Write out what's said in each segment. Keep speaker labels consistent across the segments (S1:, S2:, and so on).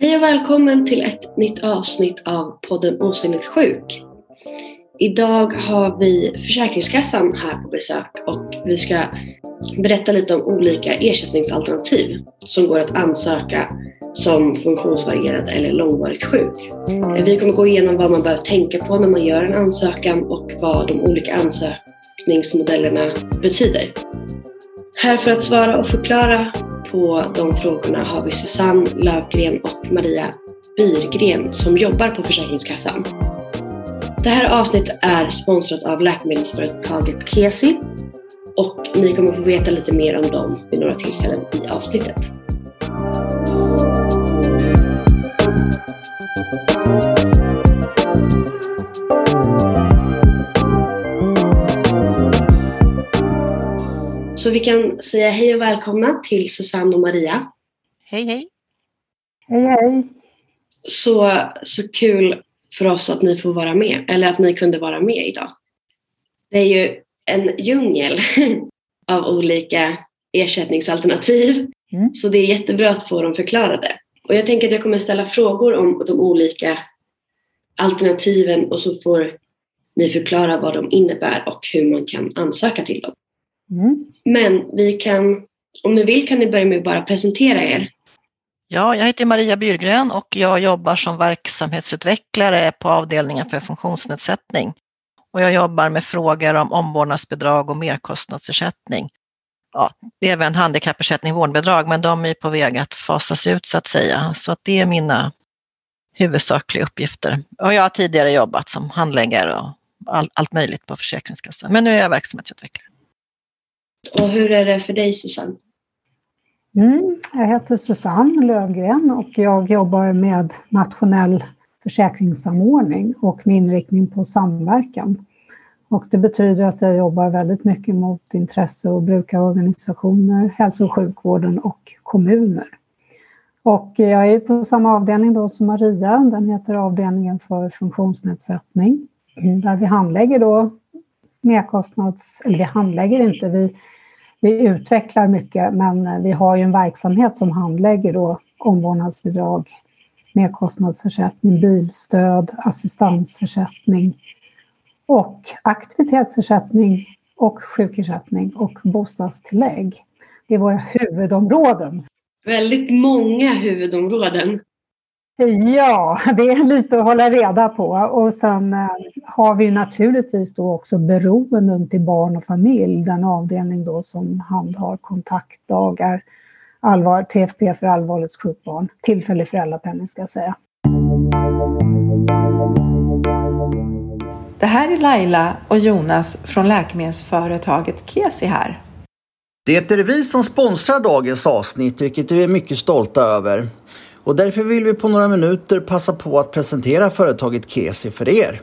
S1: Hej och välkommen till ett nytt avsnitt av podden Osynligt sjuk. Idag har vi Försäkringskassan här på besök och vi ska berätta lite om olika ersättningsalternativ som går att ansöka som funktionsvarierad eller långvarigt sjuk. Vi kommer gå igenom vad man behöver tänka på när man gör en ansökan och vad de olika ansökningsmodellerna betyder. Här för att svara och förklara på de frågorna har vi Susanne Lövgren och Maria Byrgren som jobbar på Försäkringskassan. Det här avsnittet är sponsrat av läkemedelsföretaget Kesi och ni kommer få veta lite mer om dem vid några tillfällen i avsnittet. Så vi kan säga hej och välkomna till Susanne och Maria.
S2: Hej hej!
S3: Hej hej!
S1: Så, så kul för oss att ni får vara med, eller att ni kunde vara med idag. Det är ju en djungel av olika ersättningsalternativ. Mm. Så det är jättebra att få dem förklarade. Och jag tänker att jag kommer ställa frågor om de olika alternativen och så får ni förklara vad de innebär och hur man kan ansöka till dem. Mm. Men vi kan, om ni vill kan ni börja med att bara presentera er.
S2: Ja, jag heter Maria Byrgren och jag jobbar som verksamhetsutvecklare på avdelningen för funktionsnedsättning. Och jag jobbar med frågor om omvårdnadsbidrag och merkostnadsersättning. Ja, det är även handikappersättning och vårdbidrag, men de är på väg att fasas ut så att säga. Så att det är mina huvudsakliga uppgifter. Och jag har tidigare jobbat som handläggare och all, allt möjligt på Försäkringskassan, men nu är jag verksamhetsutvecklare.
S1: Och hur är det för dig Susanne?
S3: Mm, jag heter Susanne Lövgren och jag jobbar med nationell försäkringssamordning och med inriktning på samverkan. Och det betyder att jag jobbar väldigt mycket mot intresse och brukarorganisationer, hälso och sjukvården och kommuner. Och jag är på samma avdelning då som Maria, den heter avdelningen för funktionsnedsättning, där vi handlägger då merkostnads, eller vi handlägger inte, vi, vi utvecklar mycket, men eh, vi har ju en verksamhet som handlägger då omvårdnadsbidrag, merkostnadsersättning, bilstöd, assistansersättning och aktivitetsersättning och sjukersättning och bostadstillägg. Det är våra huvudområden.
S1: Väldigt många huvudområden.
S3: Ja, det är lite att hålla reda på. Och sen eh, har vi naturligtvis då också beroenden till barn och familj, den avdelning då som handhar kontaktdagar, allvar, TFP för allvarligt sjukt barn, tillfällig föräldrapenning ska jag säga.
S4: Det här är Laila och Jonas från läkemedelsföretaget Kesi här.
S5: Det är vi som sponsrar dagens avsnitt, vilket vi är mycket stolta över. Och därför vill vi på några minuter passa på att presentera företaget Kesi för er.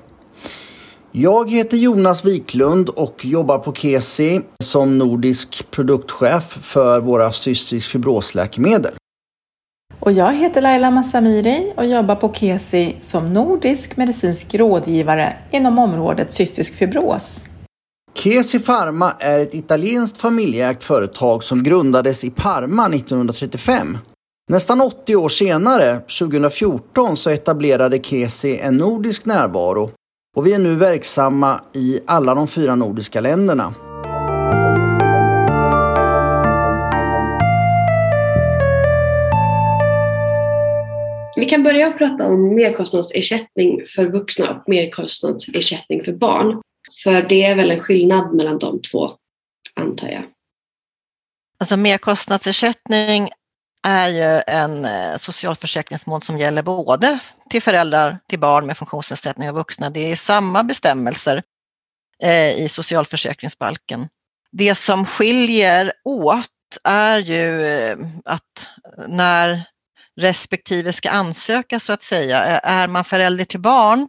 S5: Jag heter Jonas Wiklund och jobbar på Kesi som nordisk produktchef för våra cystisk fibrosläkemedel.
S4: Och jag heter Laila Massamiri och jobbar på Kesi som nordisk medicinsk rådgivare inom området cystisk fibros.
S5: Kesi Pharma är ett italienskt familjeägt företag som grundades i Parma 1935. Nästan 80 år senare, 2014, så etablerade Kesi en nordisk närvaro och vi är nu verksamma i alla de fyra nordiska länderna.
S1: Vi kan börja prata om merkostnadsersättning för vuxna och merkostnadsersättning för barn. För det är väl en skillnad mellan de två, antar jag.
S2: Alltså merkostnadsersättning är ju en eh, socialförsäkringsmål som gäller både till föräldrar till barn med funktionsnedsättning och vuxna. Det är samma bestämmelser eh, i socialförsäkringsbalken. Det som skiljer åt är ju eh, att när respektive ska ansöka så att säga, är man förälder till barn,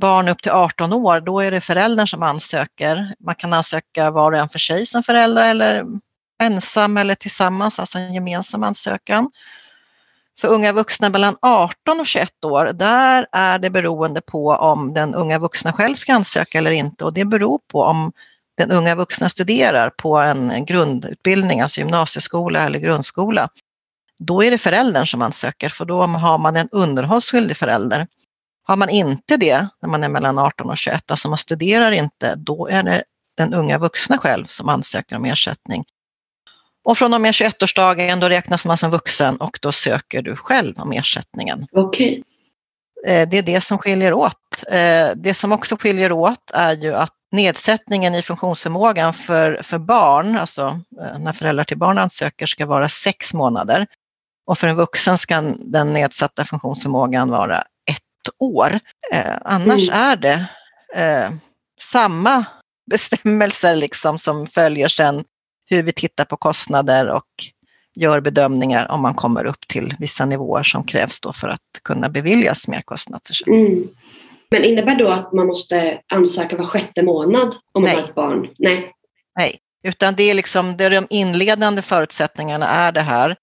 S2: barn upp till 18 år, då är det föräldern som ansöker. Man kan ansöka var och en för sig som förälder eller ensam eller tillsammans, alltså en gemensam ansökan. För unga vuxna mellan 18 och 21 år, där är det beroende på om den unga vuxna själv ska ansöka eller inte och det beror på om den unga vuxna studerar på en grundutbildning, alltså gymnasieskola eller grundskola, då är det föräldern som ansöker för då har man en underhållsskyldig förälder. Har man inte det när man är mellan 18 och 21, alltså man studerar inte, då är det den unga vuxna själv som ansöker om ersättning. Och från och med 21-årsdagen då räknas man som vuxen och då söker du själv om ersättningen.
S1: Okej.
S2: Eh, Det är det som skiljer åt. Eh, Det som också skiljer åt är ju att nedsättningen i funktionsförmågan för, för barn, alltså eh, när föräldrar till barn ansöker, ska vara sex månader. Och för en vuxen ska den nedsatta funktionsförmågan vara ett år. Annars
S1: Mm.
S2: är det samma bestämmelser liksom som följer sen hur vi tittar på kostnader och gör bedömningar om man kommer upp till vissa nivåer som krävs då för att kunna beviljas merkostnadsersättning.
S1: Mm. Men innebär då att man måste ansöka var sjätte månad om man har ett barn? Nej.
S2: Nej, utan det är liksom det är de inledande förutsättningarna är det här.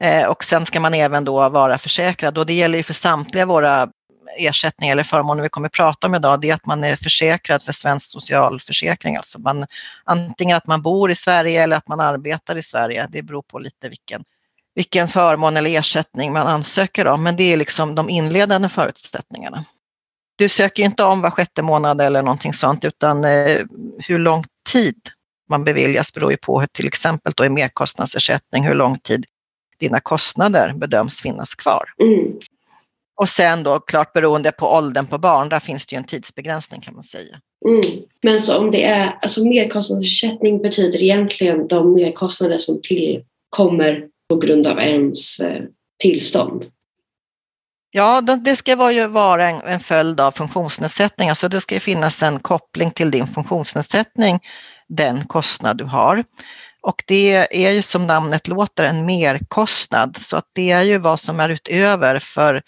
S2: Eh, och sen ska man även då vara försäkrad och det gäller ju för samtliga våra ersättning eller förmåner vi kommer att prata om idag, det är att man är försäkrad för svensk socialförsäkring. Alltså man, antingen att man bor i Sverige eller att man arbetar i Sverige. Det beror på lite vilken, vilken förmån eller ersättning man ansöker om, men det är liksom de inledande förutsättningarna. Du söker inte om var sjätte månad eller någonting sånt, utan eh, hur lång tid man beviljas beror ju på hur till exempel då i merkostnadsersättning, hur lång tid dina kostnader bedöms finnas kvar.
S1: Mm.
S2: Och sen då klart beroende på åldern på barn, där finns det ju en tidsbegränsning kan man säga.
S1: Mm. Men så om det är, alltså merkostnadsersättning betyder egentligen de merkostnader som tillkommer på grund av ens eh, tillstånd?
S2: Ja, det ska vara ju vara en, en följd av funktionsnedsättning, alltså det ska ju finnas en koppling till din funktionsnedsättning, den kostnad du har. Och det är ju som namnet låter en merkostnad, så att det är ju vad som är utöver för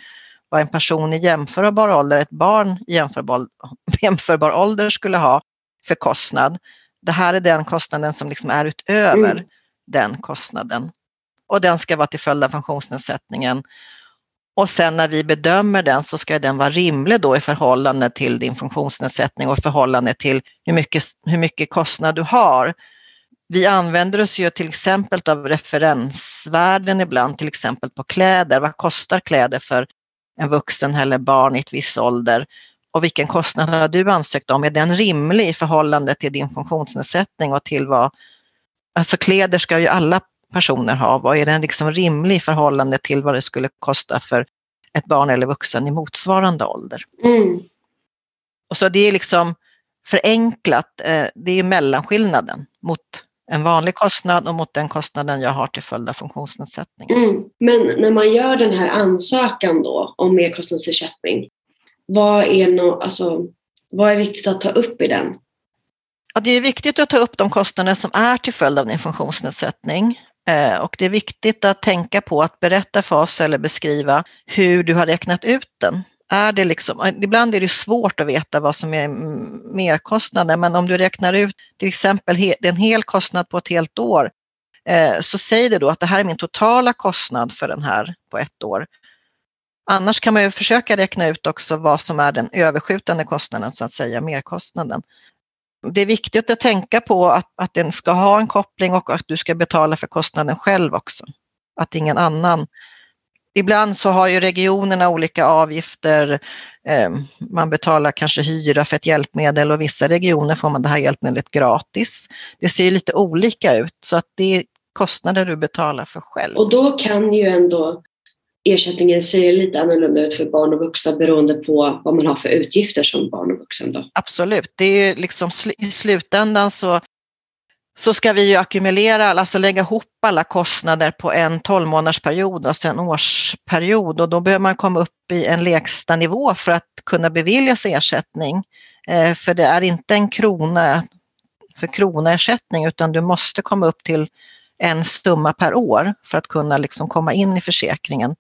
S2: vad en person i jämförbar ålder, ett barn i jämförbar, jämförbar ålder skulle ha för kostnad. Det här är den kostnaden som liksom är utöver
S1: Mm.
S2: den kostnaden. Och den ska vara till följd av funktionsnedsättningen. Och sen när vi bedömer den så ska den vara rimlig då i förhållande till din funktionsnedsättning och i förhållande till hur mycket, hur mycket kostnad du har. Vi använder oss ju till exempel av referensvärden ibland, till exempel på kläder. Vad kostar kläder för en vuxen eller barn i ett viss ålder? Och vilken kostnad har du ansökt om? Är den rimlig i förhållande till din funktionsnedsättning och till vad... Alltså kläder ska ju alla personer ha. Vad är den liksom rimlig i förhållande till vad det skulle kosta för ett barn eller vuxen i motsvarande ålder?
S1: Mm.
S2: Och så det är liksom förenklat, eh, det är mellanskillnaden mot en vanlig kostnad och mot den kostnaden jag har till följd av funktionsnedsättning.
S1: Mm. Men när man gör den här ansökan då om merkostnadsersättning, vad är, no, alltså, vad är viktigt att ta upp i den?
S2: Ja, det är viktigt att ta upp de kostnader som är till följd av din funktionsnedsättning. Eh, Och det är viktigt att tänka på att berätta för oss eller beskriva hur du har räknat ut den. Är det liksom, ibland är det svårt att veta vad som är merkostnaden, men om du räknar ut till exempel en hel kostnad på ett helt år, eh, så säg det då att det här är min totala kostnad för den här på ett år. Annars kan man ju försöka räkna ut också vad som är den överskjutande kostnaden, så att säga, merkostnaden. Det är viktigt att tänka på att, att den ska ha en koppling och att du ska betala för kostnaden själv också. Att ingen annan Ibland så har ju regionerna olika avgifter. Eh, man betalar kanske hyra för ett hjälpmedel och vissa regioner får man det här hjälpmedlet gratis. Det ser lite olika ut så att det är kostnader du betalar för själv.
S1: Och då kan ju ändå ersättningen se lite annorlunda ut för barn och vuxna beroende på vad man har för utgifter som barn och vuxen. Då.
S2: Absolut, det är liksom sl- i slutändan så, så ska vi ju ackumulera, alltså lägga ihop alla kostnader på en 12 månadersperiod, alltså en årsperiod och då behöver man komma upp i en lägsta nivå för att kunna beviljas ersättning. Eh, för det är inte en krona för kronaersättning utan du måste komma upp till en summa per år för att kunna liksom komma in i försäkringen.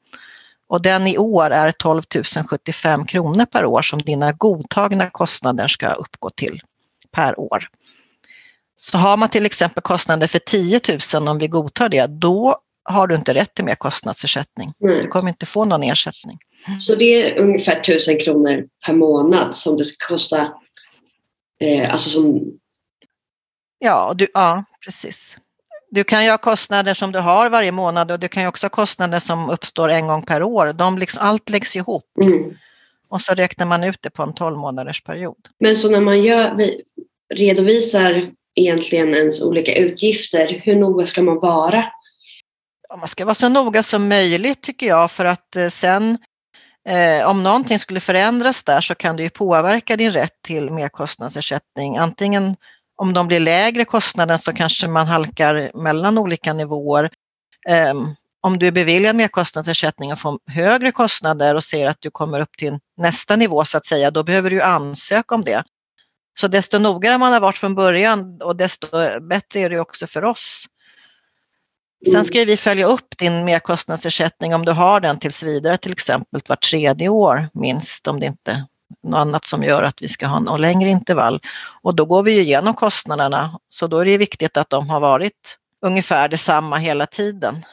S2: Och den i år är 12 075 kronor per år som dina godtagna kostnader ska uppgå till per år. Så har man till exempel kostnader för 10 000 om vi godtar det, då har du inte rätt till mer kostnadsersättning. Du
S1: Nej.
S2: kommer inte få någon ersättning.
S1: Så det är ungefär 1000 kronor per månad som det ska kosta, eh, alltså som
S2: Ja, du, ja, precis. Du kan ju ha kostnader som du har varje månad och du kan ju också ha kostnader som uppstår en gång per år. De liksom, allt läggs ihop
S1: Mm.
S2: och så räknar man ut det på en 12 månaders period.
S1: Men så när man gör, vi redovisar egentligen ens olika utgifter, hur noga ska man vara?
S2: Man ska vara så noga som möjligt tycker jag för att eh, sen eh, om någonting skulle förändras där så kan det ju påverka din rätt till merkostnadsersättning. Antingen om de blir lägre kostnaden så kanske man halkar mellan olika nivåer. Eh, om du är beviljad merkostnadsersättning och får högre kostnader och ser att du kommer upp till nästa nivå så att säga, då behöver du ansöka om det. Så desto noggrannare man har varit från början och desto bättre är det också för oss. Sen ska vi följa upp din merkostnadsersättning om du har den tills vidare till exempel var tredje år minst om det inte är något annat som gör att vi ska ha en längre intervall. Och då går vi ju igenom kostnaderna så då är det viktigt att de har varit ungefär detsamma hela tiden.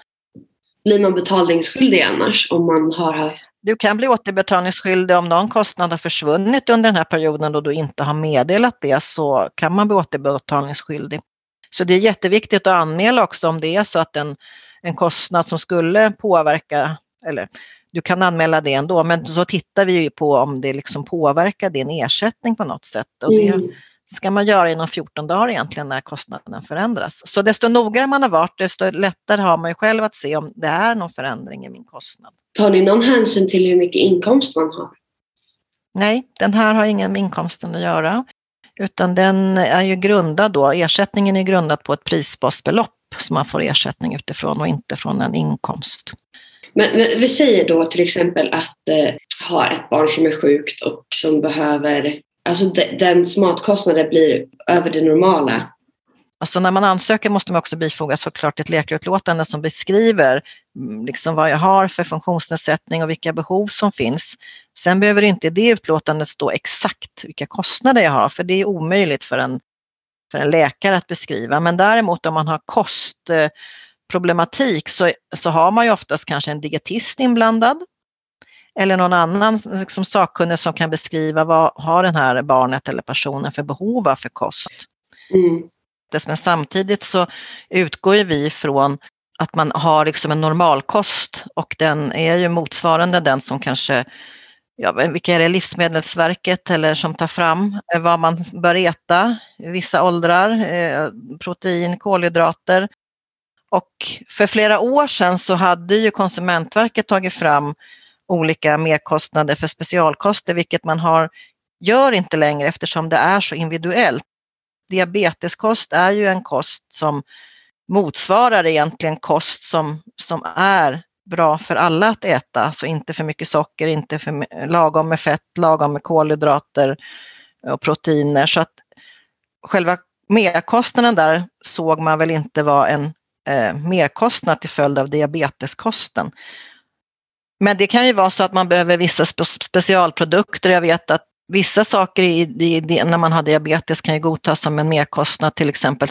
S1: Blir man betalningsskyldig annars om man har haft...
S2: Du kan bli återbetalningsskyldig om någon kostnad har försvunnit under den här perioden och du inte har meddelat det så kan man bli återbetalningsskyldig. Så det är jätteviktigt att anmäla också om det är så att en, en kostnad som skulle påverka, eller du kan anmäla det ändå, men då tittar vi ju på om det liksom påverkar din ersättning på något sätt. Och det
S1: Mm.
S2: Ska man göra inom 14 dagar egentligen när kostnaden förändras. Så desto noggrannare man har varit, desto lättare har man ju själv att se om det är någon förändring i min kostnad.
S1: Tar ni någon hänsyn till hur mycket inkomst man har?
S2: Nej, den här har ingen med inkomsten att göra, utan den är ju grundad då, ersättningen är grundad på ett prisbasbelopp som man får ersättning utifrån och inte från en inkomst.
S1: Men, men vi säger då till exempel att eh, ha ett barn som är sjukt och som behöver... Alltså de, dens matkostnader blir över det normala.
S2: Alltså när man ansöker måste man också bifoga såklart ett läkarutlåtande som beskriver mm, liksom vad jag har för funktionsnedsättning och vilka behov som finns. Sen behöver inte i det utlåtandet stå exakt vilka kostnader jag har, för det är omöjligt för en, för en läkare att beskriva. Men däremot om man har kostproblematik så, så har man ju oftast kanske en dietist inblandad eller någon annan liksom sakkunnig som kan beskriva vad har den här barnet eller personen för behov av för kost.
S1: Mm.
S2: Men samtidigt så utgår ju vi från att man har liksom en normalkost och den är ju motsvarande den som kanske, ja, vilka är det, Livsmedelsverket eller som tar fram eh, vad man bör äta i vissa åldrar, eh, protein, kolhydrater. Och för flera år sedan så hade ju Konsumentverket tagit fram olika merkostnader för specialkoster, vilket man har, gör inte längre eftersom det är så individuellt diabeteskost är ju en kost som motsvarar egentligen kost som, som är bra för alla att äta. Alltså inte för mycket socker, inte för lagom med fett, lagom med kolhydrater och proteiner. Så att själva merkostnaden där såg man väl inte var en eh, merkostnad till följd av diabeteskosten. Men det kan ju vara så att man behöver vissa specialprodukter. Jag vet att vissa saker i, i, när man har diabetes kan ju godtas som en merkostnad, till exempel,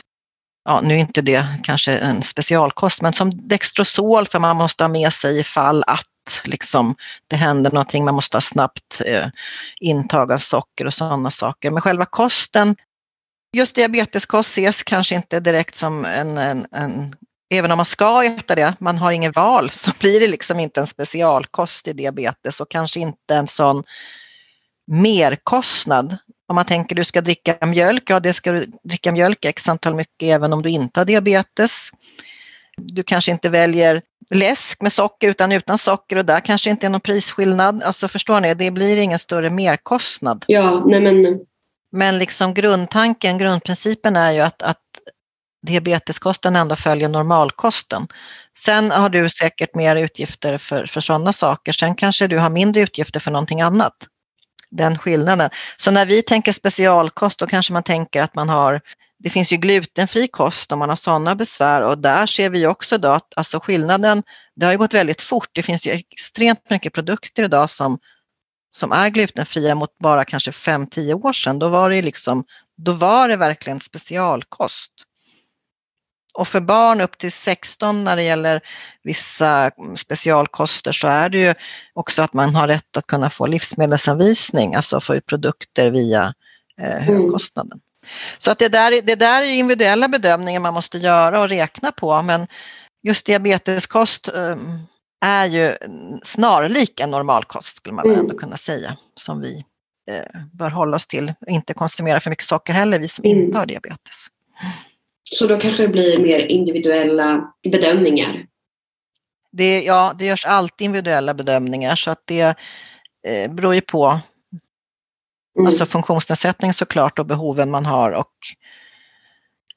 S2: ja nu är inte det kanske en specialkost, men som Dextrosol för man måste ha med sig ifall att liksom, det händer någonting, man måste ha snabbt eh, intag av socker och sådana saker. Men själva kosten, just diabeteskost ses kanske inte direkt som en, en, en Även om man ska äta det, man har ingen val, så blir det liksom inte en specialkost i diabetes och kanske inte en sån merkostnad. Om man tänker du ska dricka mjölk, ja det ska du dricka mjölk x antal mycket även om du inte har diabetes. Du kanske inte väljer läsk med socker utan utan socker och där kanske inte är någon prisskillnad. Alltså förstår ni, det blir ingen större merkostnad.
S1: Ja, nej men...
S2: Men liksom grundtanken, grundprincipen är ju att, att diabeteskosten ändå följer normalkosten. Sen har du säkert mer utgifter för, för sådana saker. Sen kanske du har mindre utgifter för någonting annat. Den skillnaden. Så när vi tänker specialkost då kanske man tänker att man har det finns ju glutenfri kost om man har sådana besvär och där ser vi också då att alltså skillnaden, det har ju gått väldigt fort. Det finns ju extremt mycket produkter idag som, som är glutenfria mot bara kanske 5-10 år sedan. Då var det liksom, då var det verkligen specialkost. Och för barn upp till 16 när det gäller vissa specialkoster så är det ju också att man har rätt att kunna få livsmedelsanvisning, alltså få ut produkter via eh, högkostnaden. Så att det där, det där är individuella bedömningar man måste göra och räkna på men just diabeteskost um, är ju snarlik en normalkost skulle man mm. ändå kunna säga som vi eh, bör hålla oss till. Inte konsumera för mycket socker heller, vi som mm. inte har diabetes.
S1: Så då kanske det blir mer individuella bedömningar?
S2: Det, ja, det görs alltid individuella bedömningar så att det eh, beror ju på mm. alltså funktionsnedsättning såklart och behoven man har och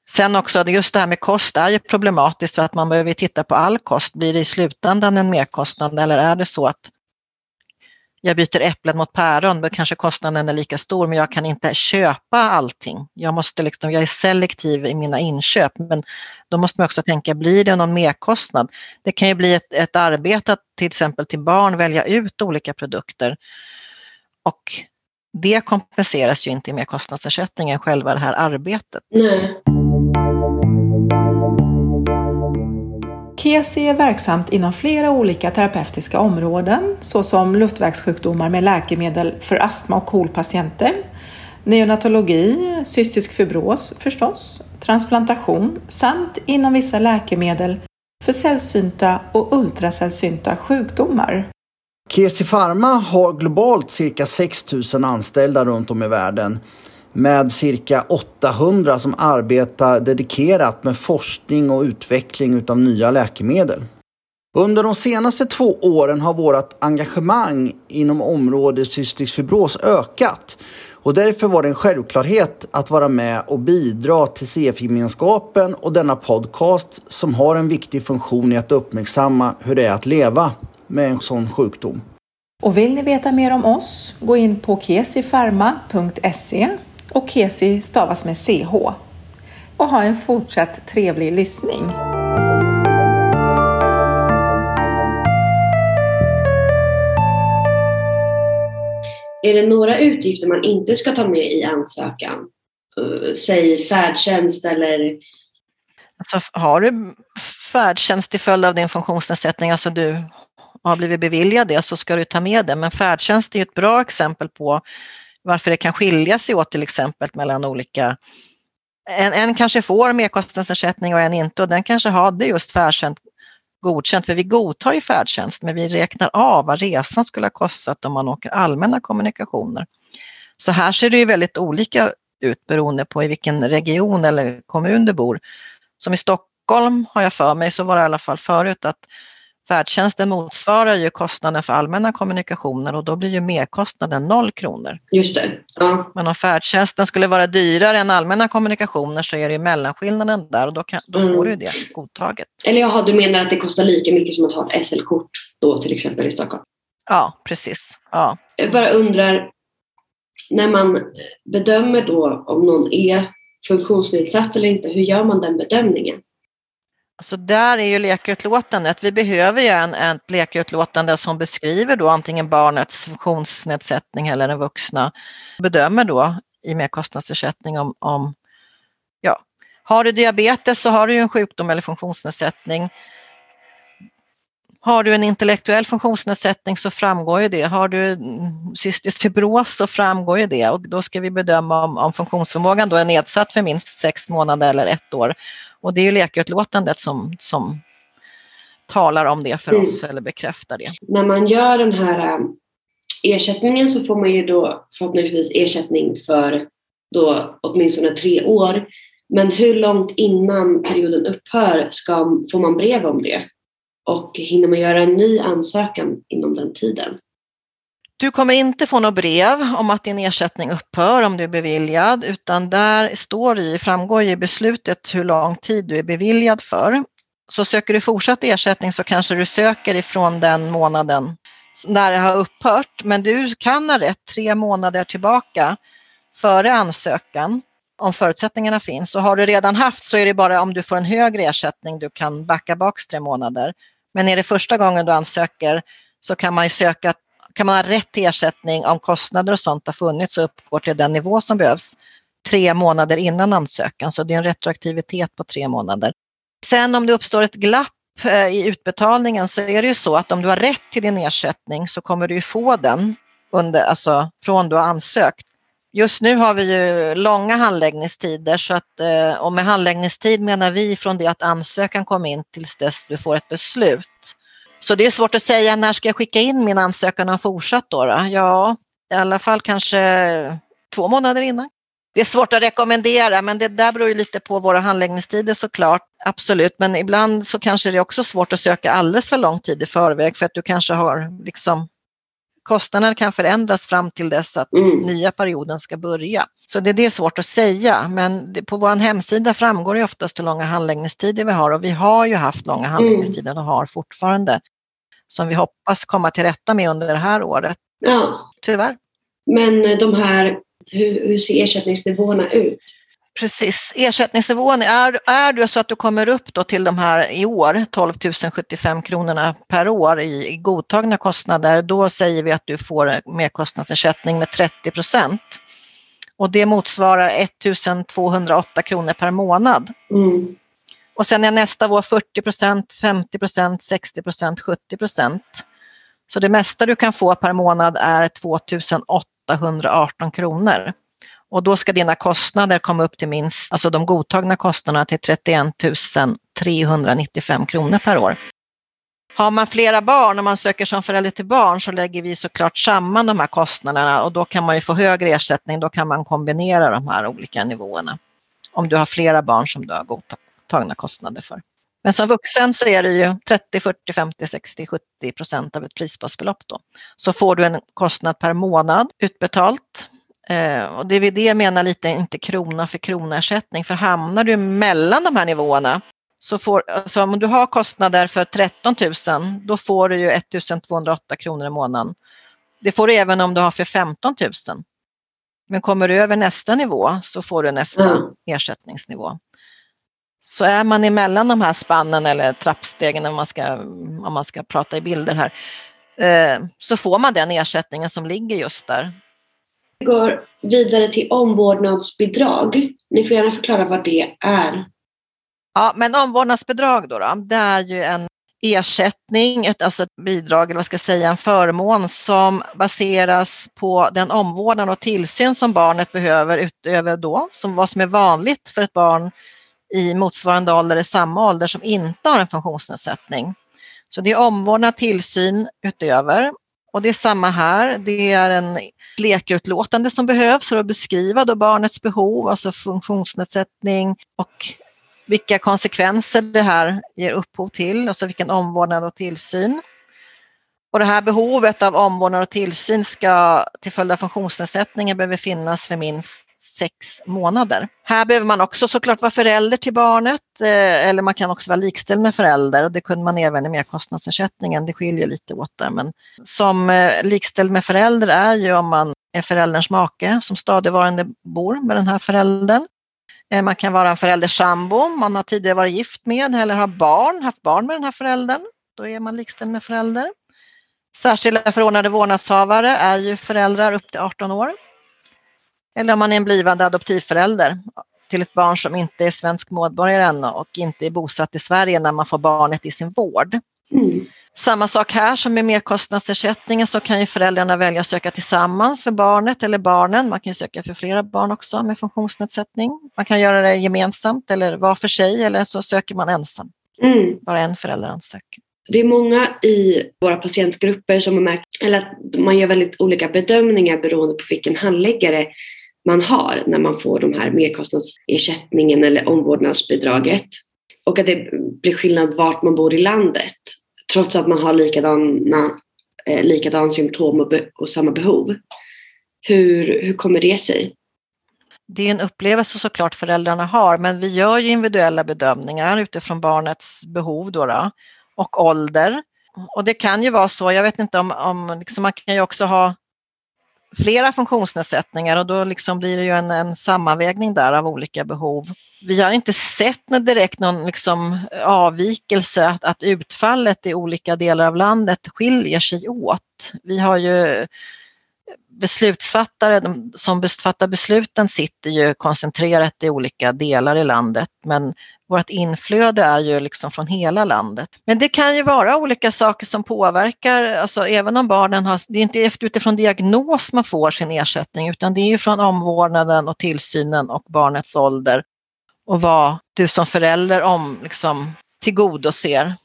S2: Sen också, just det här med kost är ju problematiskt för att man behöver titta på all kost. Blir det i slutändan en merkostnad eller är det så att jag byter äpplen mot päron, då kanske kostnaden är lika stor men jag kan inte köpa allting. Jag, måste liksom, jag är selektiv i mina inköp men då måste man också tänka, blir det någon merkostnad? Det kan ju bli ett, ett arbete att till exempel till barn välja ut olika produkter och det kompenseras ju inte i merkostnadsersättningen, själva det här arbetet.
S1: Nej.
S4: KESI är verksamt inom flera olika terapeutiska områden såsom luftvägssjukdomar med läkemedel för astma och KOL-patienter, neonatologi, cystisk fibros förstås, transplantation samt inom vissa läkemedel för sällsynta och ultrasällsynta sjukdomar.
S5: Kesi Pharma har globalt cirka 6 000 anställda runt om i världen med cirka 800 som arbetar dedikerat med forskning och utveckling av nya läkemedel. Under de senaste två åren har vårt engagemang inom området cystisk fibros ökat och därför var det en självklarhet att vara med och bidra till CF-gemenskapen och denna podcast som har en viktig funktion i att uppmärksamma hur det är att leva med en sån sjukdom.
S4: Och vill ni veta mer om oss, gå in på kesifarma.se och Kesi stavas med CH. Och ha en fortsatt trevlig lyssning.
S1: Är det några utgifter man inte ska ta med i ansökan? Uh, säg färdtjänst eller?
S2: Alltså, har du färdtjänst till följd av din funktionsnedsättning, alltså du har blivit beviljad det, så ska du ta med det. Men färdtjänst är ett bra exempel på varför det kan skilja sig åt till exempel mellan olika en, en kanske får merkostnadsersättning och en inte och den kanske hade just färdtjänst godkänt, för vi godtar ju färdtjänst men vi räknar av vad resan skulle ha kostat om man åker allmänna kommunikationer. Så här ser det ju väldigt olika ut beroende på i vilken region eller kommun du bor. Som i Stockholm har jag för mig så var det i alla fall förut att Färdtjänsten motsvarar ju kostnaden för allmänna kommunikationer och då blir ju merkostnaden noll kronor.
S1: Just det. Ja.
S2: Men om färdtjänsten skulle vara dyrare än allmänna kommunikationer så är det ju mellanskillnaden där och då, kan, då mm. får du det godtaget.
S1: Eller jaha, du menar att det kostar lika mycket som att ha ett SL-kort då till exempel i Stockholm?
S2: Ja, precis. Ja.
S1: Jag bara undrar, när man bedömer då om någon är funktionsnedsatt eller inte, hur gör man den bedömningen?
S2: Så där är ju läkarutlåtandet. Vi behöver ju en, ett läkarutlåtande som beskriver då antingen barnets funktionsnedsättning eller den vuxna bedömer då i merkostnadsersättning om, om ja, har du diabetes så har du ju en sjukdom eller funktionsnedsättning. Har du en intellektuell funktionsnedsättning så framgår ju det. Har du cystisk fibros så framgår ju det och då ska vi bedöma om, om funktionsförmågan då är nedsatt för minst sex månader eller ett år. Och det är ju läkarutlåtandet som, som talar om det för mm. oss eller bekräftar det.
S1: När man gör den här äh, ersättningen så får man ju då förhoppningsvis ersättning för då åtminstone tre år. Men hur långt innan perioden upphör ska, får man brev om det? Och hinner man göra en ny ansökan inom den tiden?
S2: Du kommer inte få något brev om att din ersättning upphör om du är beviljad utan där står det, framgår i beslutet hur lång tid du är beviljad för. Så söker du fortsatt ersättning så kanske du söker ifrån den månaden när det har upphört men du kan ha rätt tre månader tillbaka före ansökan om förutsättningarna finns. Och har du redan haft så är det bara om du får en högre ersättning du kan backa bak tre månader. Men är det första gången du ansöker så kan man söka kan man ha rätt till ersättning om kostnader och sånt har funnits och uppgår till den nivå som behövs tre månader innan ansökan. Så det är en retroaktivitet på tre månader. Sen om det uppstår ett glapp eh, i utbetalningen så är det ju så att om du har rätt till din ersättning så kommer du ju få den under, alltså från du har ansökt Just nu har vi ju långa handläggningstider så att, eh, och med handläggningstid menar vi från det att ansökan kom in tills dess du får ett beslut. Så det är svårt att säga när ska jag skicka in min ansökan om fortsatt då? då? Ja, i alla fall kanske två månader innan. Det är svårt att rekommendera men det där beror ju lite på våra handläggningstider såklart. Absolut, men ibland så kanske det är också svårt att söka alldeles för lång tid i förväg för att du kanske har liksom kostnaden kan förändras fram till dess att mm. nya perioden ska börja. Så det, det är svårt att säga, men det, på vår hemsida framgår det oftast hur långa handläggningstider vi har och vi har ju haft långa mm. handläggningstider och har fortfarande som vi hoppas komma till rätta med under det här året.
S1: Ja.
S2: Tyvärr.
S1: Men de här, hur, hur ser ersättningsnivåerna ut?
S2: Precis, ersättningsnivån, är, är det så att du kommer upp då till de här i år 12 075 kronorna per år i, i godtagna kostnader, då säger vi att du får merkostnadsersättning med 30 procent. Och det motsvarar 1 208 kronor per månad.
S1: Mm.
S2: Och sen är nästa år 40 procent, 50 procent, 60 procent, 70 procent. Så det mesta du kan få per månad är 2 818 kronor. Och då ska dina kostnader komma upp till minst, alltså de godtagna kostnaderna till 31 395 kronor per år. Har man flera barn och man söker som förälder till barn så lägger vi såklart samman de här kostnaderna och då kan man ju få högre ersättning. Då kan man kombinera de här olika nivåerna. Om du har flera barn som du har godtagna kostnader för. Men som vuxen så är det ju 30, 40, 50, 60, 70 procent av ett prisbasbelopp då. Så får du en kostnad per månad utbetalt och det är det jag menar lite, inte krona för krona-ersättning, för hamnar du mellan de här nivåerna så får, alltså om du har kostnader för 13 000, då får du ju 1 208 kronor i månaden. Det får du även om du har för 15 000. Men kommer du över nästa nivå så får du nästa mm. ersättningsnivå. Så är man emellan de här spannen eller trappstegen om man ska, om man ska prata i bilder här, eh, så får man den ersättningen som ligger just där
S1: går vidare till omvårdnadsbidrag. Ni får gärna förklara vad det är.
S2: Ja, men omvårdnadsbidrag då, då det är ju en ersättning, ett, alltså ett bidrag eller vad ska jag säga, en förmån som baseras på den omvårdnad och tillsyn som barnet behöver utöver då, som vad som är vanligt för ett barn i motsvarande ålder i samma ålder som inte har en funktionsnedsättning. Så det är omvårdnad, tillsyn utöver och det är samma här. Det är en läkarutlåtande som behövs för att beskriva då barnets behov, alltså funktionsnedsättning och vilka konsekvenser det här ger upphov till, alltså vilken omvårdnad och tillsyn. Och det här behovet av omvårdnad och tillsyn ska till följd av funktionsnedsättningen behöver finnas för minst sex månader. Här behöver man också såklart vara förälder till barnet eh, eller man kan också vara likställd med förälder och det kunde man även i merkostnadsersättningen. Det skiljer lite åt där men som eh, likställd med förälder är ju om man är förälderns make som stadigvarande bor med den här föräldern. Eh, man kan vara en föräldersambo, man har tidigare varit gift med eller har barn, haft barn med den här föräldern. Då är man likställd med förälder. Särskilda förordnade vårdnadshavare är ju föräldrar upp till 18 år eller om man är en blivande adoptivförälder till ett barn som inte är svensk medborgare ännu och inte är bosatt i Sverige när man får barnet i sin vård.
S1: Mm.
S2: Samma sak här som med merkostnadsersättningen så kan ju föräldrarna välja att söka tillsammans för barnet eller barnen. Man kan söka för flera barn också med funktionsnedsättning. Man kan göra det gemensamt eller var för sig eller så söker man ensam.
S1: Mm.
S2: Bara en förälder ansöker.
S1: Det är många i våra patientgrupper som har märkt eller att man gör väldigt olika bedömningar beroende på vilken handläggare man har när man får de här merkostnadsersättningen eller omvårdnadsbidraget. Och att det blir skillnad vart man bor i landet trots att man har likadana, eh, likadana symptom och, be, och samma behov. Hur, hur kommer det sig?
S2: Det är en upplevelse såklart föräldrarna har men vi gör ju individuella bedömningar utifrån barnets behov då, då och ålder. Och det kan ju vara så, jag vet inte om, om liksom man kan ju också ha flera funktionsnedsättningar och då liksom blir det ju en, en sammanvägning där av olika behov. Vi har inte sett direkt någon liksom avvikelse, att, att utfallet i olika delar av landet skiljer sig åt. Vi har ju beslutsfattare de, som fattar besluten sitter ju koncentrerat i olika delar i landet men vårt inflöde är ju liksom från hela landet. Men det kan ju vara olika saker som påverkar, alltså även om barnen har, det är inte utifrån diagnos man får sin ersättning utan det är ju från omvårdnaden och tillsynen och barnets ålder och vad du som förälder om, liksom, tillgodoser.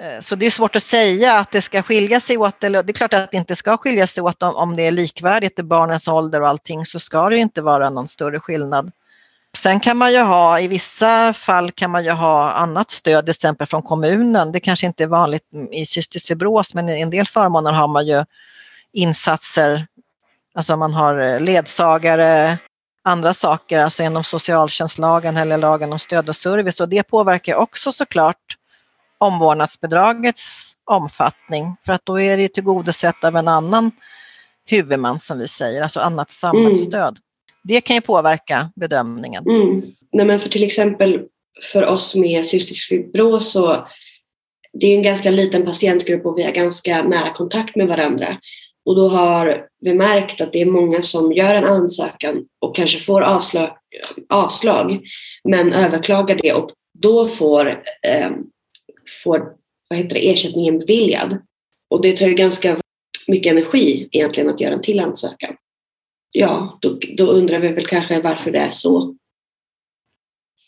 S2: Eh, så det är svårt att säga att det ska skilja sig åt, eller det är klart att det inte ska skilja sig åt om det är likvärdigt i barnens ålder och allting så ska det inte vara någon större skillnad. Sen kan man ju ha, i vissa fall kan man ju ha annat stöd, till exempel från kommunen. Det kanske inte är vanligt i cystisk fibros men i en del förmåner har man ju insatser, alltså man har eh, ledsagare, andra saker, alltså inom socialtjänstlagen eller lagen om stöd och service och det påverkar också såklart omvårdnadsbidragets omfattning för att då är det tillgodosett av en annan huvudman som vi säger, alltså annat samhällsstöd. Mm. Det kan ju påverka bedömningen.
S1: Mm. Nej, men för till exempel för oss med cystisk fibros så det är en ganska liten patientgrupp och vi har ganska nära kontakt med varandra. Och då har vi märkt att det är många som gör en ansökan och kanske får avslag, avslag men överklagar det och då får, eh, får vad heter det, ersättningen beviljad. Och det tar ju ganska mycket energi egentligen att göra en till ansökan. Ja, då, då undrar vi väl kanske varför det är så.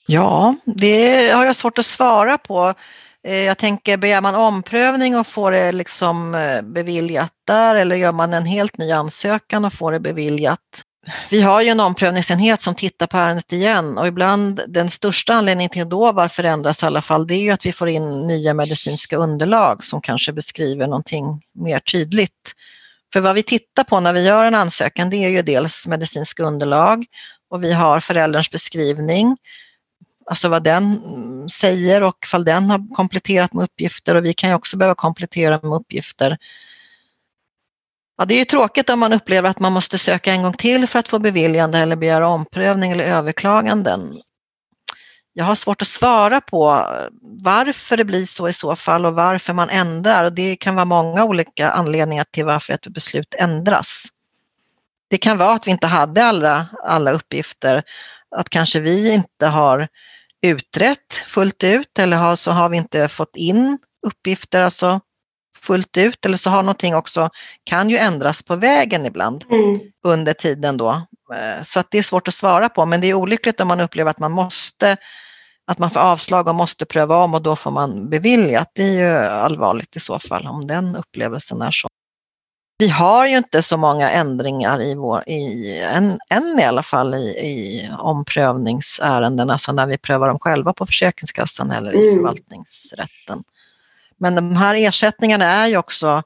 S2: Ja, det har jag svårt att svara på. Eh, jag tänker, begär man omprövning och får det liksom eh, beviljat där eller gör man en helt ny ansökan och får det beviljat? Vi har ju en omprövningsenhet som tittar på ärendet igen och ibland den största anledningen till då varför det ändras i alla fall det är ju att vi får in nya medicinska underlag som kanske beskriver någonting mer tydligt. För vad vi tittar på när vi gör en ansökan det är ju dels medicinska underlag och vi har förälderns beskrivning alltså vad den säger och ifall den har kompletterat med uppgifter och vi kan ju också behöva komplettera med uppgifter. Ja, det är ju tråkigt om man upplever att man måste söka en gång till för att få beviljande eller begära omprövning eller överklaganden. Jag har svårt att svara på varför det blir så i så fall och varför man ändrar det kan vara många olika anledningar till varför ett beslut ändras. Det kan vara att vi inte hade alla, alla uppgifter, att kanske vi inte har utrett fullt ut eller har, så har vi inte fått in uppgifter alltså fullt ut eller så har någonting också, kan ju ändras på vägen ibland mm. under tiden då. Eh, så att det är svårt att svara på men det är olyckligt om man upplever att man måste att man får avslag och måste pröva om och då får man beviljat. Det är ju allvarligt i så fall om den upplevelsen är så. Vi har ju inte så många ändringar i vår, i, än, än i alla fall i, i omprövningsärenden, alltså när vi prövar dem själva på Försäkringskassan eller i mm. förvaltningsrätten. Men de här ersättningarna är ju också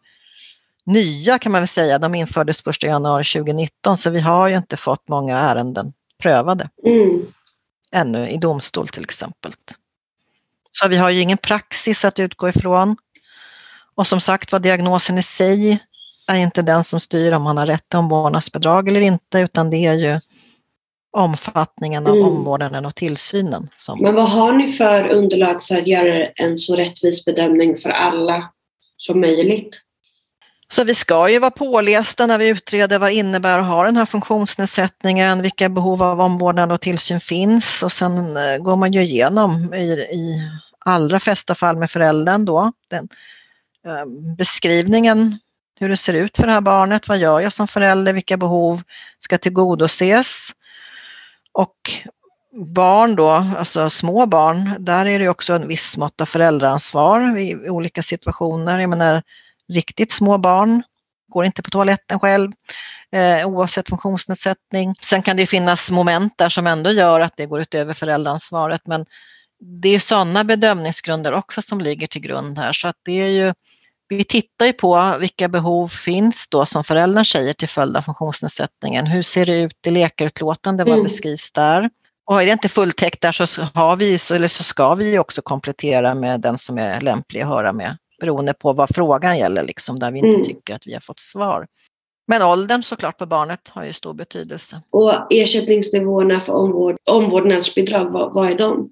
S2: nya kan man väl säga. De infördes 1 januari 2019 så vi har ju inte fått många ärenden prövade mm. ännu i domstol till exempel. Så vi har ju ingen praxis att utgå ifrån. Och som sagt var diagnosen i sig är inte den som styr om man har rätt till omvårdnadsbidrag eller inte utan det är ju omfattningen av mm. omvårdnaden och tillsynen. Som...
S1: Men vad har ni för underlag för att göra en så rättvis bedömning för alla som möjligt?
S2: Så vi ska ju vara pålästa när vi utreder vad det innebär att ha den här funktionsnedsättningen, vilka behov av omvårdnad och tillsyn finns och sen eh, går man ju igenom i, i allra flesta fall med föräldern då, den, eh, beskrivningen hur det ser ut för det här barnet, vad gör jag som förälder, vilka behov ska tillgodoses? Och barn då, alltså små barn, där är det också en viss mått av föräldraansvar i olika situationer. Jag menar, riktigt små barn går inte på toaletten själv eh, oavsett funktionsnedsättning. Sen kan det finnas moment där som ändå gör att det går utöver föräldraansvaret men det är sådana bedömningsgrunder också som ligger till grund här så att det är ju vi tittar ju på vilka behov finns då som föräldern säger till följd av funktionsnedsättningen. Hur ser det ut i läkarutlåtande, vad mm. beskrivs där? Och är det inte fulltäckt där så, har vi, eller så ska vi också komplettera med den som är lämplig att höra med beroende på vad frågan gäller, liksom, där vi inte mm. tycker att vi har fått svar. Men åldern såklart på barnet har ju stor betydelse.
S1: Och ersättningsnivåerna för omvård, omvårdnadsbidrag, vad, vad är de?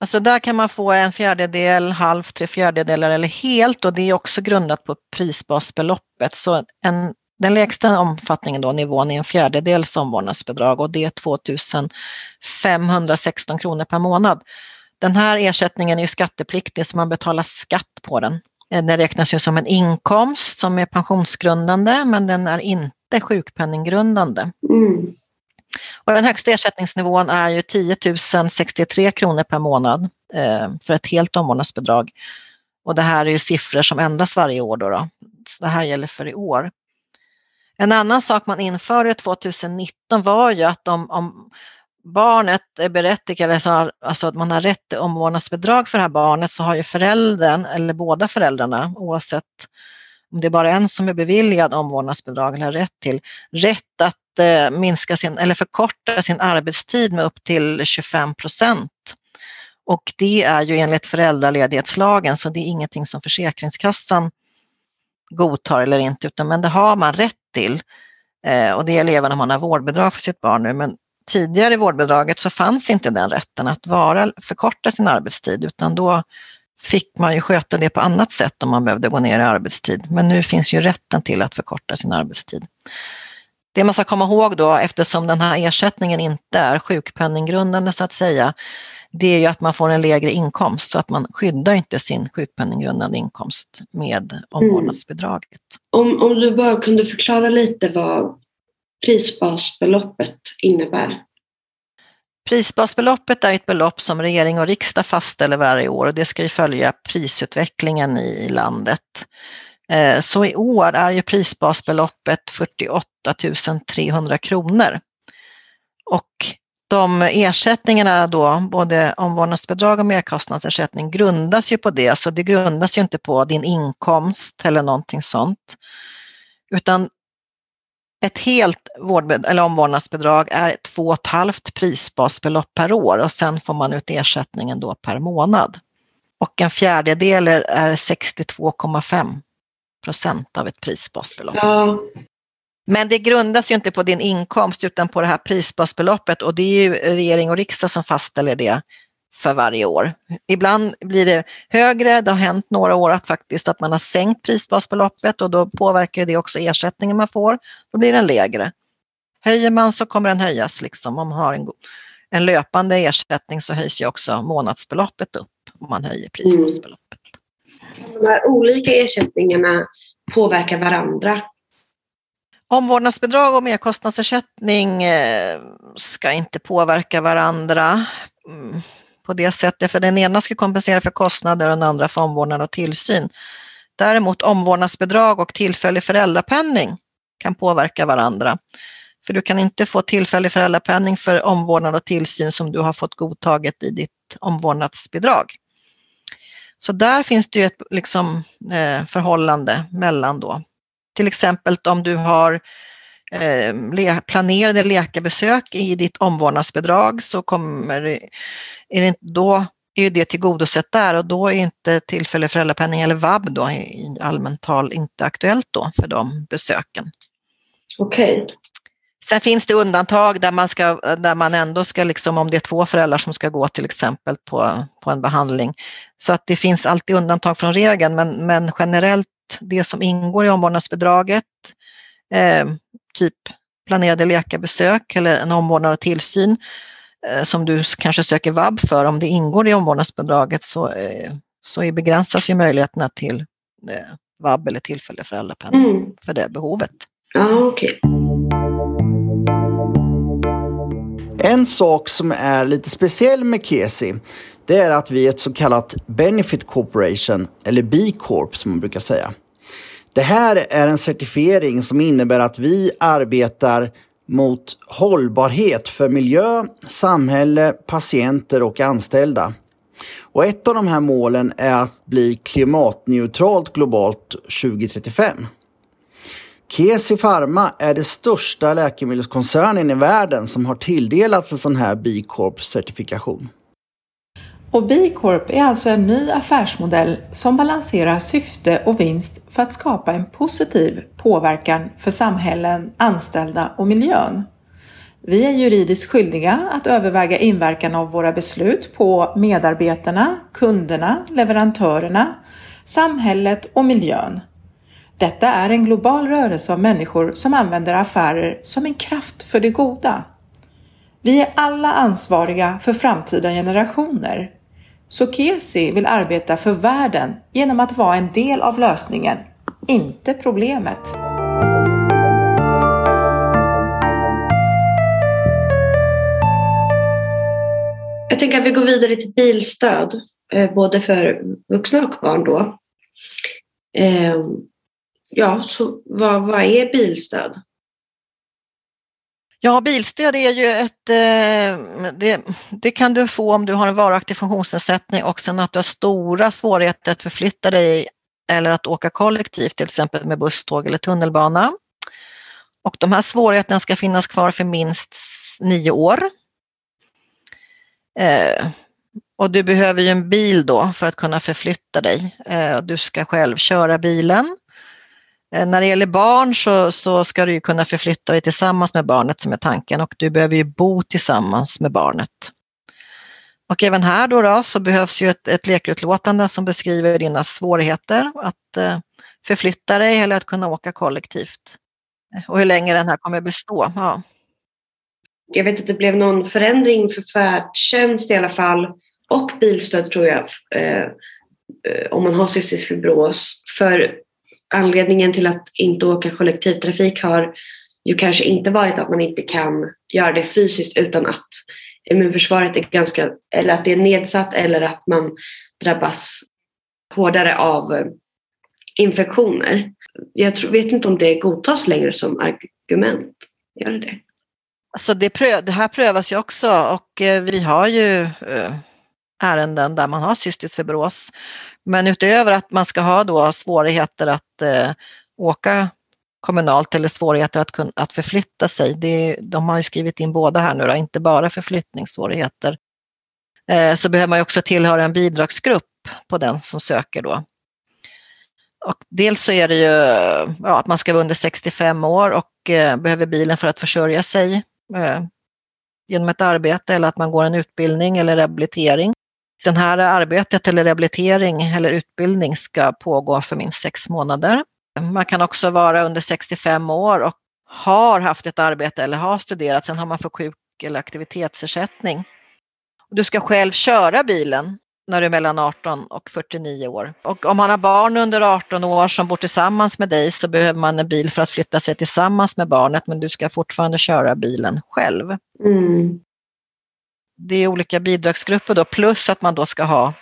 S2: Alltså där kan man få en fjärdedel, halvt, tre fjärdedelar eller helt och det är också grundat på prisbasbeloppet. Så en Den lägsta omfattningen då, nivån är en fjärdedels omvårdnadsbidrag och det är 2 516 kronor per månad. Den här ersättningen är ju skattepliktig så man betalar skatt på den. Eh, den räknas ju som en inkomst som är pensionsgrundande men den är inte sjukpenninggrundande. Mm. Och den högsta ersättningsnivån är ju 10 063 kronor per månad eh, för ett helt omvårdnadsbidrag. Och det här är ju siffror som ändras varje år. Då, då. Så det här gäller för i år. En annan sak man införde 2019 var ju att om, om barnet är berättigat, alltså att man har rätt till omvårdnadsbidrag för det här barnet så har ju föräldern eller båda föräldrarna oavsett om det är bara en som är beviljad omvårdnadsbidrag eller har rätt till, rätt att eh, minska sin eller förkorta sin arbetstid med upp till 25 procent. Och det är ju enligt föräldraledighetslagen så det är ingenting som Försäkringskassan godtar eller inte utan men det har man rätt till. Eh, och det gäller även om man har vårdbidrag för sitt barn nu men tidigare i vårdbidraget så fanns inte den rätten att vara, förkorta sin arbetstid utan då fick man ju sköta det på annat sätt om man behövde gå ner i arbetstid. Men nu finns ju rätten till att förkorta sin arbetstid. Det man ska komma ihåg då eftersom den här ersättningen inte är sjukpenninggrundande så att säga, det är ju att man får en lägre inkomst så att man skyddar inte sin sjukpenninggrundande inkomst med omvårdnadsbidraget.
S1: Mm. Om, om du bara kunde förklara lite vad prisbasbeloppet innebär?
S2: Prisbasbeloppet är ett belopp som regering och riksdag fastställer varje år och det ska ju följa prisutvecklingen i landet. Eh, så i år är ju prisbasbeloppet 48 300 kronor. Och de ersättningarna då, både omvårdnadsbidrag och merkostnadsersättning, grundas ju på det. Så det grundas ju inte på din inkomst eller någonting sånt. Utan ett helt vård, eller omvårdnadsbidrag är 2,5 prisbasbelopp per år och sen får man ut ersättningen då per månad. Och en fjärdedel är 62,5 procent av ett prisbasbelopp. Ja. Men det grundas ju inte på din inkomst utan på det här prisbasbeloppet och det är ju regering och riksdag som fastställer det för varje år. Ibland blir det högre, det har hänt några år att faktiskt att man har sänkt prisbasbeloppet och då påverkar det också ersättningen man får, då blir den lägre. Höjer man så kommer den höjas liksom, om man har en, en löpande ersättning så höjs ju också månadsbeloppet upp om man höjer prisbasbeloppet.
S1: Mm. De här olika ersättningarna påverkar varandra
S2: Omvårdnadsbidrag och merkostnadsersättning eh, ska inte påverka varandra mm, på det sättet, för den ena ska kompensera för kostnader och den andra för omvårdnad och tillsyn. Däremot omvårdnadsbidrag och tillfällig föräldrapenning kan påverka varandra. För du kan inte få tillfällig föräldrapenning för omvårdnad och tillsyn som du har fått godtaget i ditt omvårdnadsbidrag. Så där finns det ju ett liksom, eh, förhållande mellan då till exempel om du har eh, planerade läkarbesök i ditt omvårdnadsbidrag så kommer, är det, då är det tillgodosett där och då är inte tillfällig föräldrapenning eller vab då i allmänt tal inte aktuellt då för de besöken.
S1: Okej. Okay.
S2: Sen finns det undantag där man, ska, där man ändå ska, liksom, om det är två föräldrar som ska gå till exempel på, på en behandling. Så att det finns alltid undantag från regeln men, men generellt det som ingår i omvårdnadsbidraget, eh, typ planerade läkarbesök eller en omvårdnad och tillsyn eh, som du kanske söker vab för, om det ingår i omvårdnadsbidraget så, eh, så begränsas ju möjligheterna till eh, vab eller tillfällig föräldrapenning mm. för det behovet.
S1: Ja, okay.
S5: En sak som är lite speciell med KESI det är att vi är ett så kallat Benefit Corporation, eller B-Corp som man brukar säga. Det här är en certifiering som innebär att vi arbetar mot hållbarhet för miljö, samhälle, patienter och anställda. Och ett av de här målen är att bli klimatneutralt globalt 2035. Kesi Pharma är det största läkemedelskoncernen i världen som har tilldelats en sån här B Corp-certifikation.
S4: Och B Corp är alltså en ny affärsmodell som balanserar syfte och vinst för att skapa en positiv påverkan för samhällen, anställda och miljön. Vi är juridiskt skyldiga att överväga inverkan av våra beslut på medarbetarna, kunderna, leverantörerna, samhället och miljön. Detta är en global rörelse av människor som använder affärer som en kraft för det goda. Vi är alla ansvariga för framtida generationer. Så Kesi vill arbeta för världen genom att vara en del av lösningen, inte problemet.
S1: Jag tänker att vi går vidare till bilstöd, eh, både för vuxna och barn då. Ehm, Ja, så vad, vad är bilstöd?
S2: Ja, bilstöd är ju ett, eh, det, det, kan du få om du har en varaktig funktionsnedsättning och sen att du har stora svårigheter att förflytta dig eller att åka kollektivt, till exempel med buss, tåg eller tunnelbana. Och de här svårigheterna ska finnas kvar för minst nio år. Eh, och du behöver ju en bil då för att kunna förflytta dig. Eh, du ska själv köra bilen. Eh, när det gäller barn så, så ska du kunna förflytta dig tillsammans med barnet som är tanken och du behöver ju bo tillsammans med barnet. Och även här då, då så behövs ju ett, ett lekutlåtande som beskriver dina svårigheter att eh, förflytta dig eller att kunna åka kollektivt. Och hur länge den här kommer bestå. Ja.
S1: Jag vet att det blev någon förändring för färdtjänst i alla fall och bilstöd tror jag eh, eh om man har cystisk fibros. För anledningen till att inte åka kollektivtrafik har ju kanske inte varit att man inte kan göra det fysiskt utan att immunförsvaret är ganska, eller att det är nedsatt eller att man drabbas hårdare av eh, infektioner. Jag tror, vet inte om det godtas längre som argument. Gör det det?
S2: Alltså det, pröv, det här prövas ju också och eh, vi har ju eh, ärenden där man har cystisk fibros. Men utöver att man ska ha då svårigheter att eh, åka kommunalt eller svårigheter att, att förflytta sig, det, de har ju skrivit in båda här nu då, inte bara förflyttningssvårigheter. Eh, så behöver man ju också tillhöra en bidragsgrupp på den som söker då. Och dels så är det ju ja, att man ska vara under 65 år och eh, behöver bilen för att försörja sig eh, genom ett arbete eller att man går en utbildning eller rehabilitering. Den här arbetet eller rehabilitering eller utbildning ska pågå för minst sex månader. Man kan också vara under 65 år och har haft ett arbete eller har studerat, sen har man fått sjuk eller aktivitetsersättning. Du ska själv köra bilen när du är mellan 18 och 49 år. Och om man har barn under 18 år som bor tillsammans med dig så behöver man en bil för att flytta sig tillsammans med barnet men du ska fortfarande köra bilen själv. Mm det är olika bidragsgrupper då, plus att man då ska ha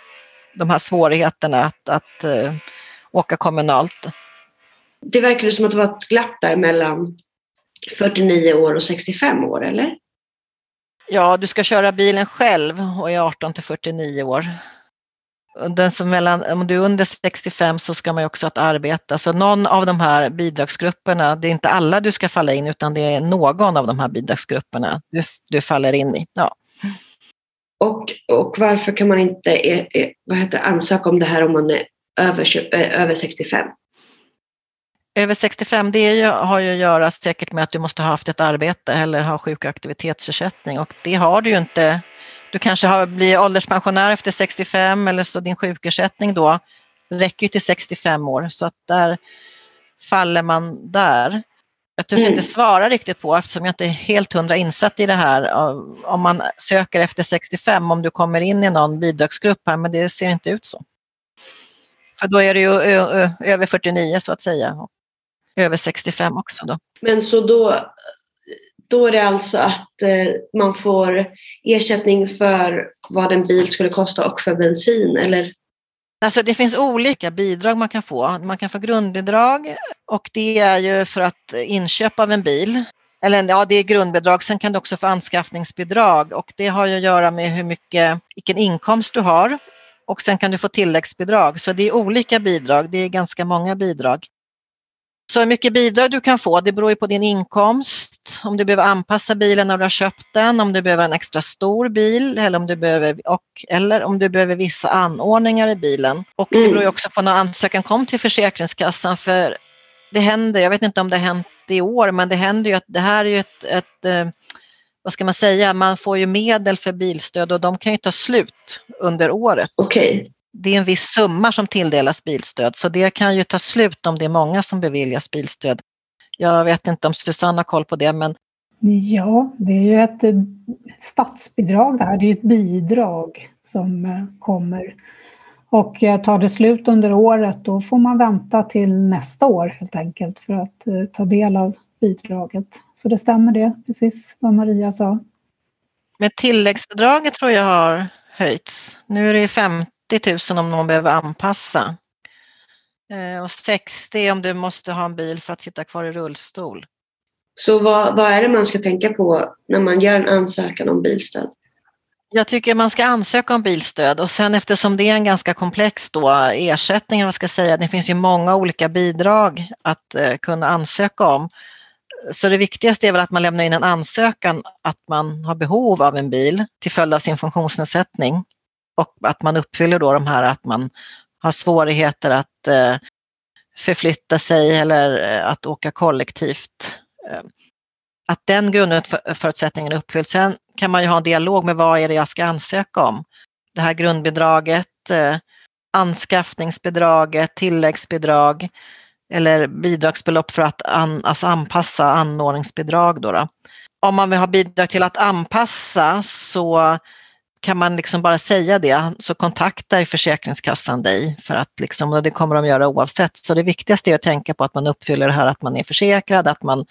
S2: de här svårigheterna att, att uh, åka kommunalt.
S1: Det verkar som att det var ett glapp där mellan 49 år och 65 år, eller?
S2: Ja, du ska köra bilen själv och är 18 till 49 år. Den som mellan, om du är under 65 så ska man ju också ha ett arbete. Så någon av de här bidragsgrupperna, det är inte alla du ska falla in utan det är någon av de här bidragsgrupperna du, du faller in i. Ja.
S1: Och, och varför kan man inte eh, eh, vad heter, ansöka om det här om man är över, eh, över 65?
S2: Över 65 det ju, har ju att göra säkert med att du måste ha haft ett arbete eller ha sjuk och aktivitetsersättning och det har du ju inte. Du kanske har, blir ålderspensionär efter 65 eller så din sjukersättning då räcker till 65 år så att där faller man där. Jag törs mm. inte svara riktigt på eftersom jag inte är helt hundra insatt i det här. Om man söker efter 65, om du kommer in i någon bidragsgrupp här, men det ser inte ut så. För då är det ju över 49 så att säga. Och över 65 också då.
S1: Men så då, då är det alltså att eh, man får ersättning för vad en bil skulle kosta och för bensin eller?
S2: Alltså det finns olika bidrag man kan få. Man kan få grundbidrag och det är ju för att inköp av en bil. Eller ja, det är grundbidrag. Sen kan du också få anskaffningsbidrag och det har ju att göra med hur mycket, vilken inkomst du har. Och sen kan du få tilläggsbidrag. Så det är olika bidrag. Det är ganska många bidrag. Så hur mycket bidrag du kan få, det beror ju på din inkomst, om du behöver anpassa bilen när du har köpt den, om du behöver en extra stor bil eller om du behöver, och, eller om du behöver vissa anordningar i bilen. Och det mm. beror ju också på när ansökan kom till Försäkringskassan för det händer, jag vet inte om det har hänt i år, men det händer ju att det här är ju ett, ett eh, vad ska man säga, man får ju medel för bilstöd och de kan ju ta slut under året.
S1: Okay.
S2: Det är en viss summa som tilldelas bilstöd så det kan ju ta slut om det är många som beviljas bilstöd. Jag vet inte om Susanne har koll på det men
S3: Ja, det är ju ett statsbidrag det här. Det är ett bidrag som eh, kommer. Och eh, tar det slut under året då får man vänta till nästa år helt enkelt för att eh, ta del av bidraget. Så det stämmer det, precis vad Maria sa.
S2: Men tilläggsbidraget tror jag har höjts. Nu är det 50 000 om någon behöver anpassa. Och 60 om du måste ha en bil för att sitta kvar i rullstol.
S1: Så vad, vad är det man ska tänka på när man gör en ansökan om bilstöd?
S2: Jag tycker man ska ansöka om bilstöd och sen eftersom det är en ganska komplex då, ersättning, vad ska jag säga, det finns ju många olika bidrag att eh, kunna ansöka om. Så det viktigaste är väl att man lämnar in en ansökan att man har behov av en bil till följd av sin funktionsnedsättning och att man uppfyller då de här att man har svårigheter att eh, förflytta sig eller eh, att åka kollektivt Eh, att den grundförutsättningen uppfylls. Sen kan man ju ha en dialog med vad är det jag ska ansöka om. Det här grundbidraget, eh, anskaffningsbidraget, tilläggsbidrag eller bidragsbelopp för att an, alltså anpassa anordningsbidrag. Då, då Om man vill ha bidrag till att anpassa så kan man liksom bara säga det så kontaktar Försäkringskassan dig för att liksom, och det kommer de göra oavsett. Så det viktigaste är att tänka på att man uppfyller det här att man är försäkrad, att man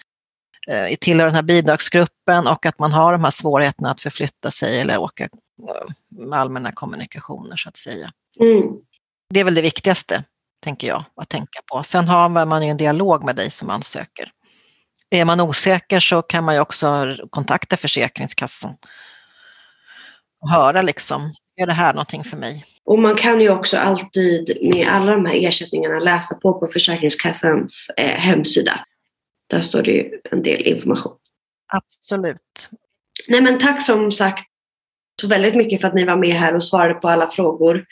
S2: eh, tillhör den här bidragsgruppen och att man har de här svårigheterna att förflytta sig eller åka eh, med allmänna kommunikationer så att säga. Mm. Det är väl det viktigaste, tänker jag, att tänka på. Sen har man ju en dialog med dig som ansöker. Är man osäker så kan man ju också kontakta Försäkringskassan höra liksom, är det här någonting för mig?
S1: Och man kan ju också alltid med alla de här ersättningarna läsa på på Försäkringskassans eh, hemsida. Där står det ju en del information.
S2: Absolut.
S1: Nej men tack som sagt så väldigt mycket för att ni var med här och svarade på alla frågor.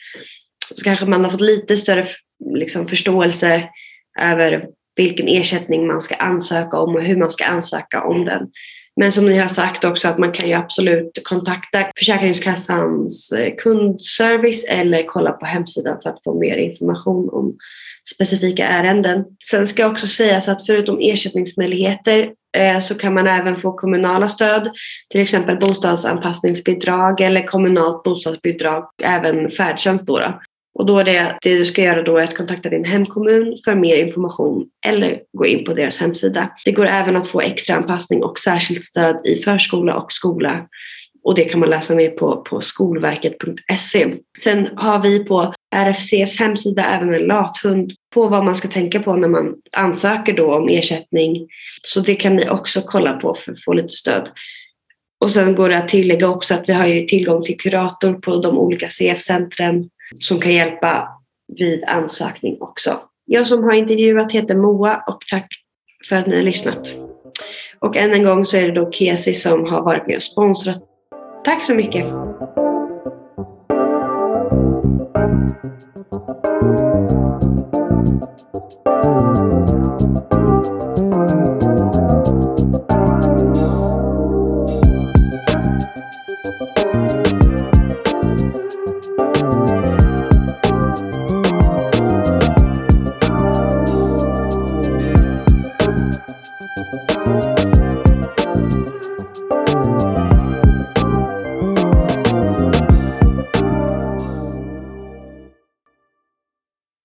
S1: Så kanske man har fått lite större liksom, förståelse över vilken ersättning man ska ansöka om och hur man ska ansöka om den. Men som ni har sagt också att man kan ju absolut kontakta Försäkringskassans eh, kundservice eller kolla på hemsidan för att få mer information om specifika ärenden. Sen ska också sägas att förutom ersättningsmöjligheter eh, så kan man även få kommunala stöd, till exempel bostadsanpassningsbidrag eller kommunalt bostadsbidrag, även färdtjänst. Då, då. Och då är det, det du ska göra då är att kontakta din hemkommun för mer information eller gå in på deras hemsida. Det går även att få extra anpassning och särskilt stöd i förskola och skola och det kan man läsa mer på, på skolverket.se. Sen har vi på RFCs hemsida även en lathund på vad man ska tänka på när man ansöker då om ersättning. Så det kan ni också kolla på för att få lite stöd. Och sen går det att tillägga också att vi har ju tillgång till kurator på de olika CF-centren som kan hjälpa vid ansökning också. Jag som har intervjuat heter Moa och tack för att ni har lyssnat. Och än en gång så är det då Kesi som har varit med och sponsrat. Tack så mycket!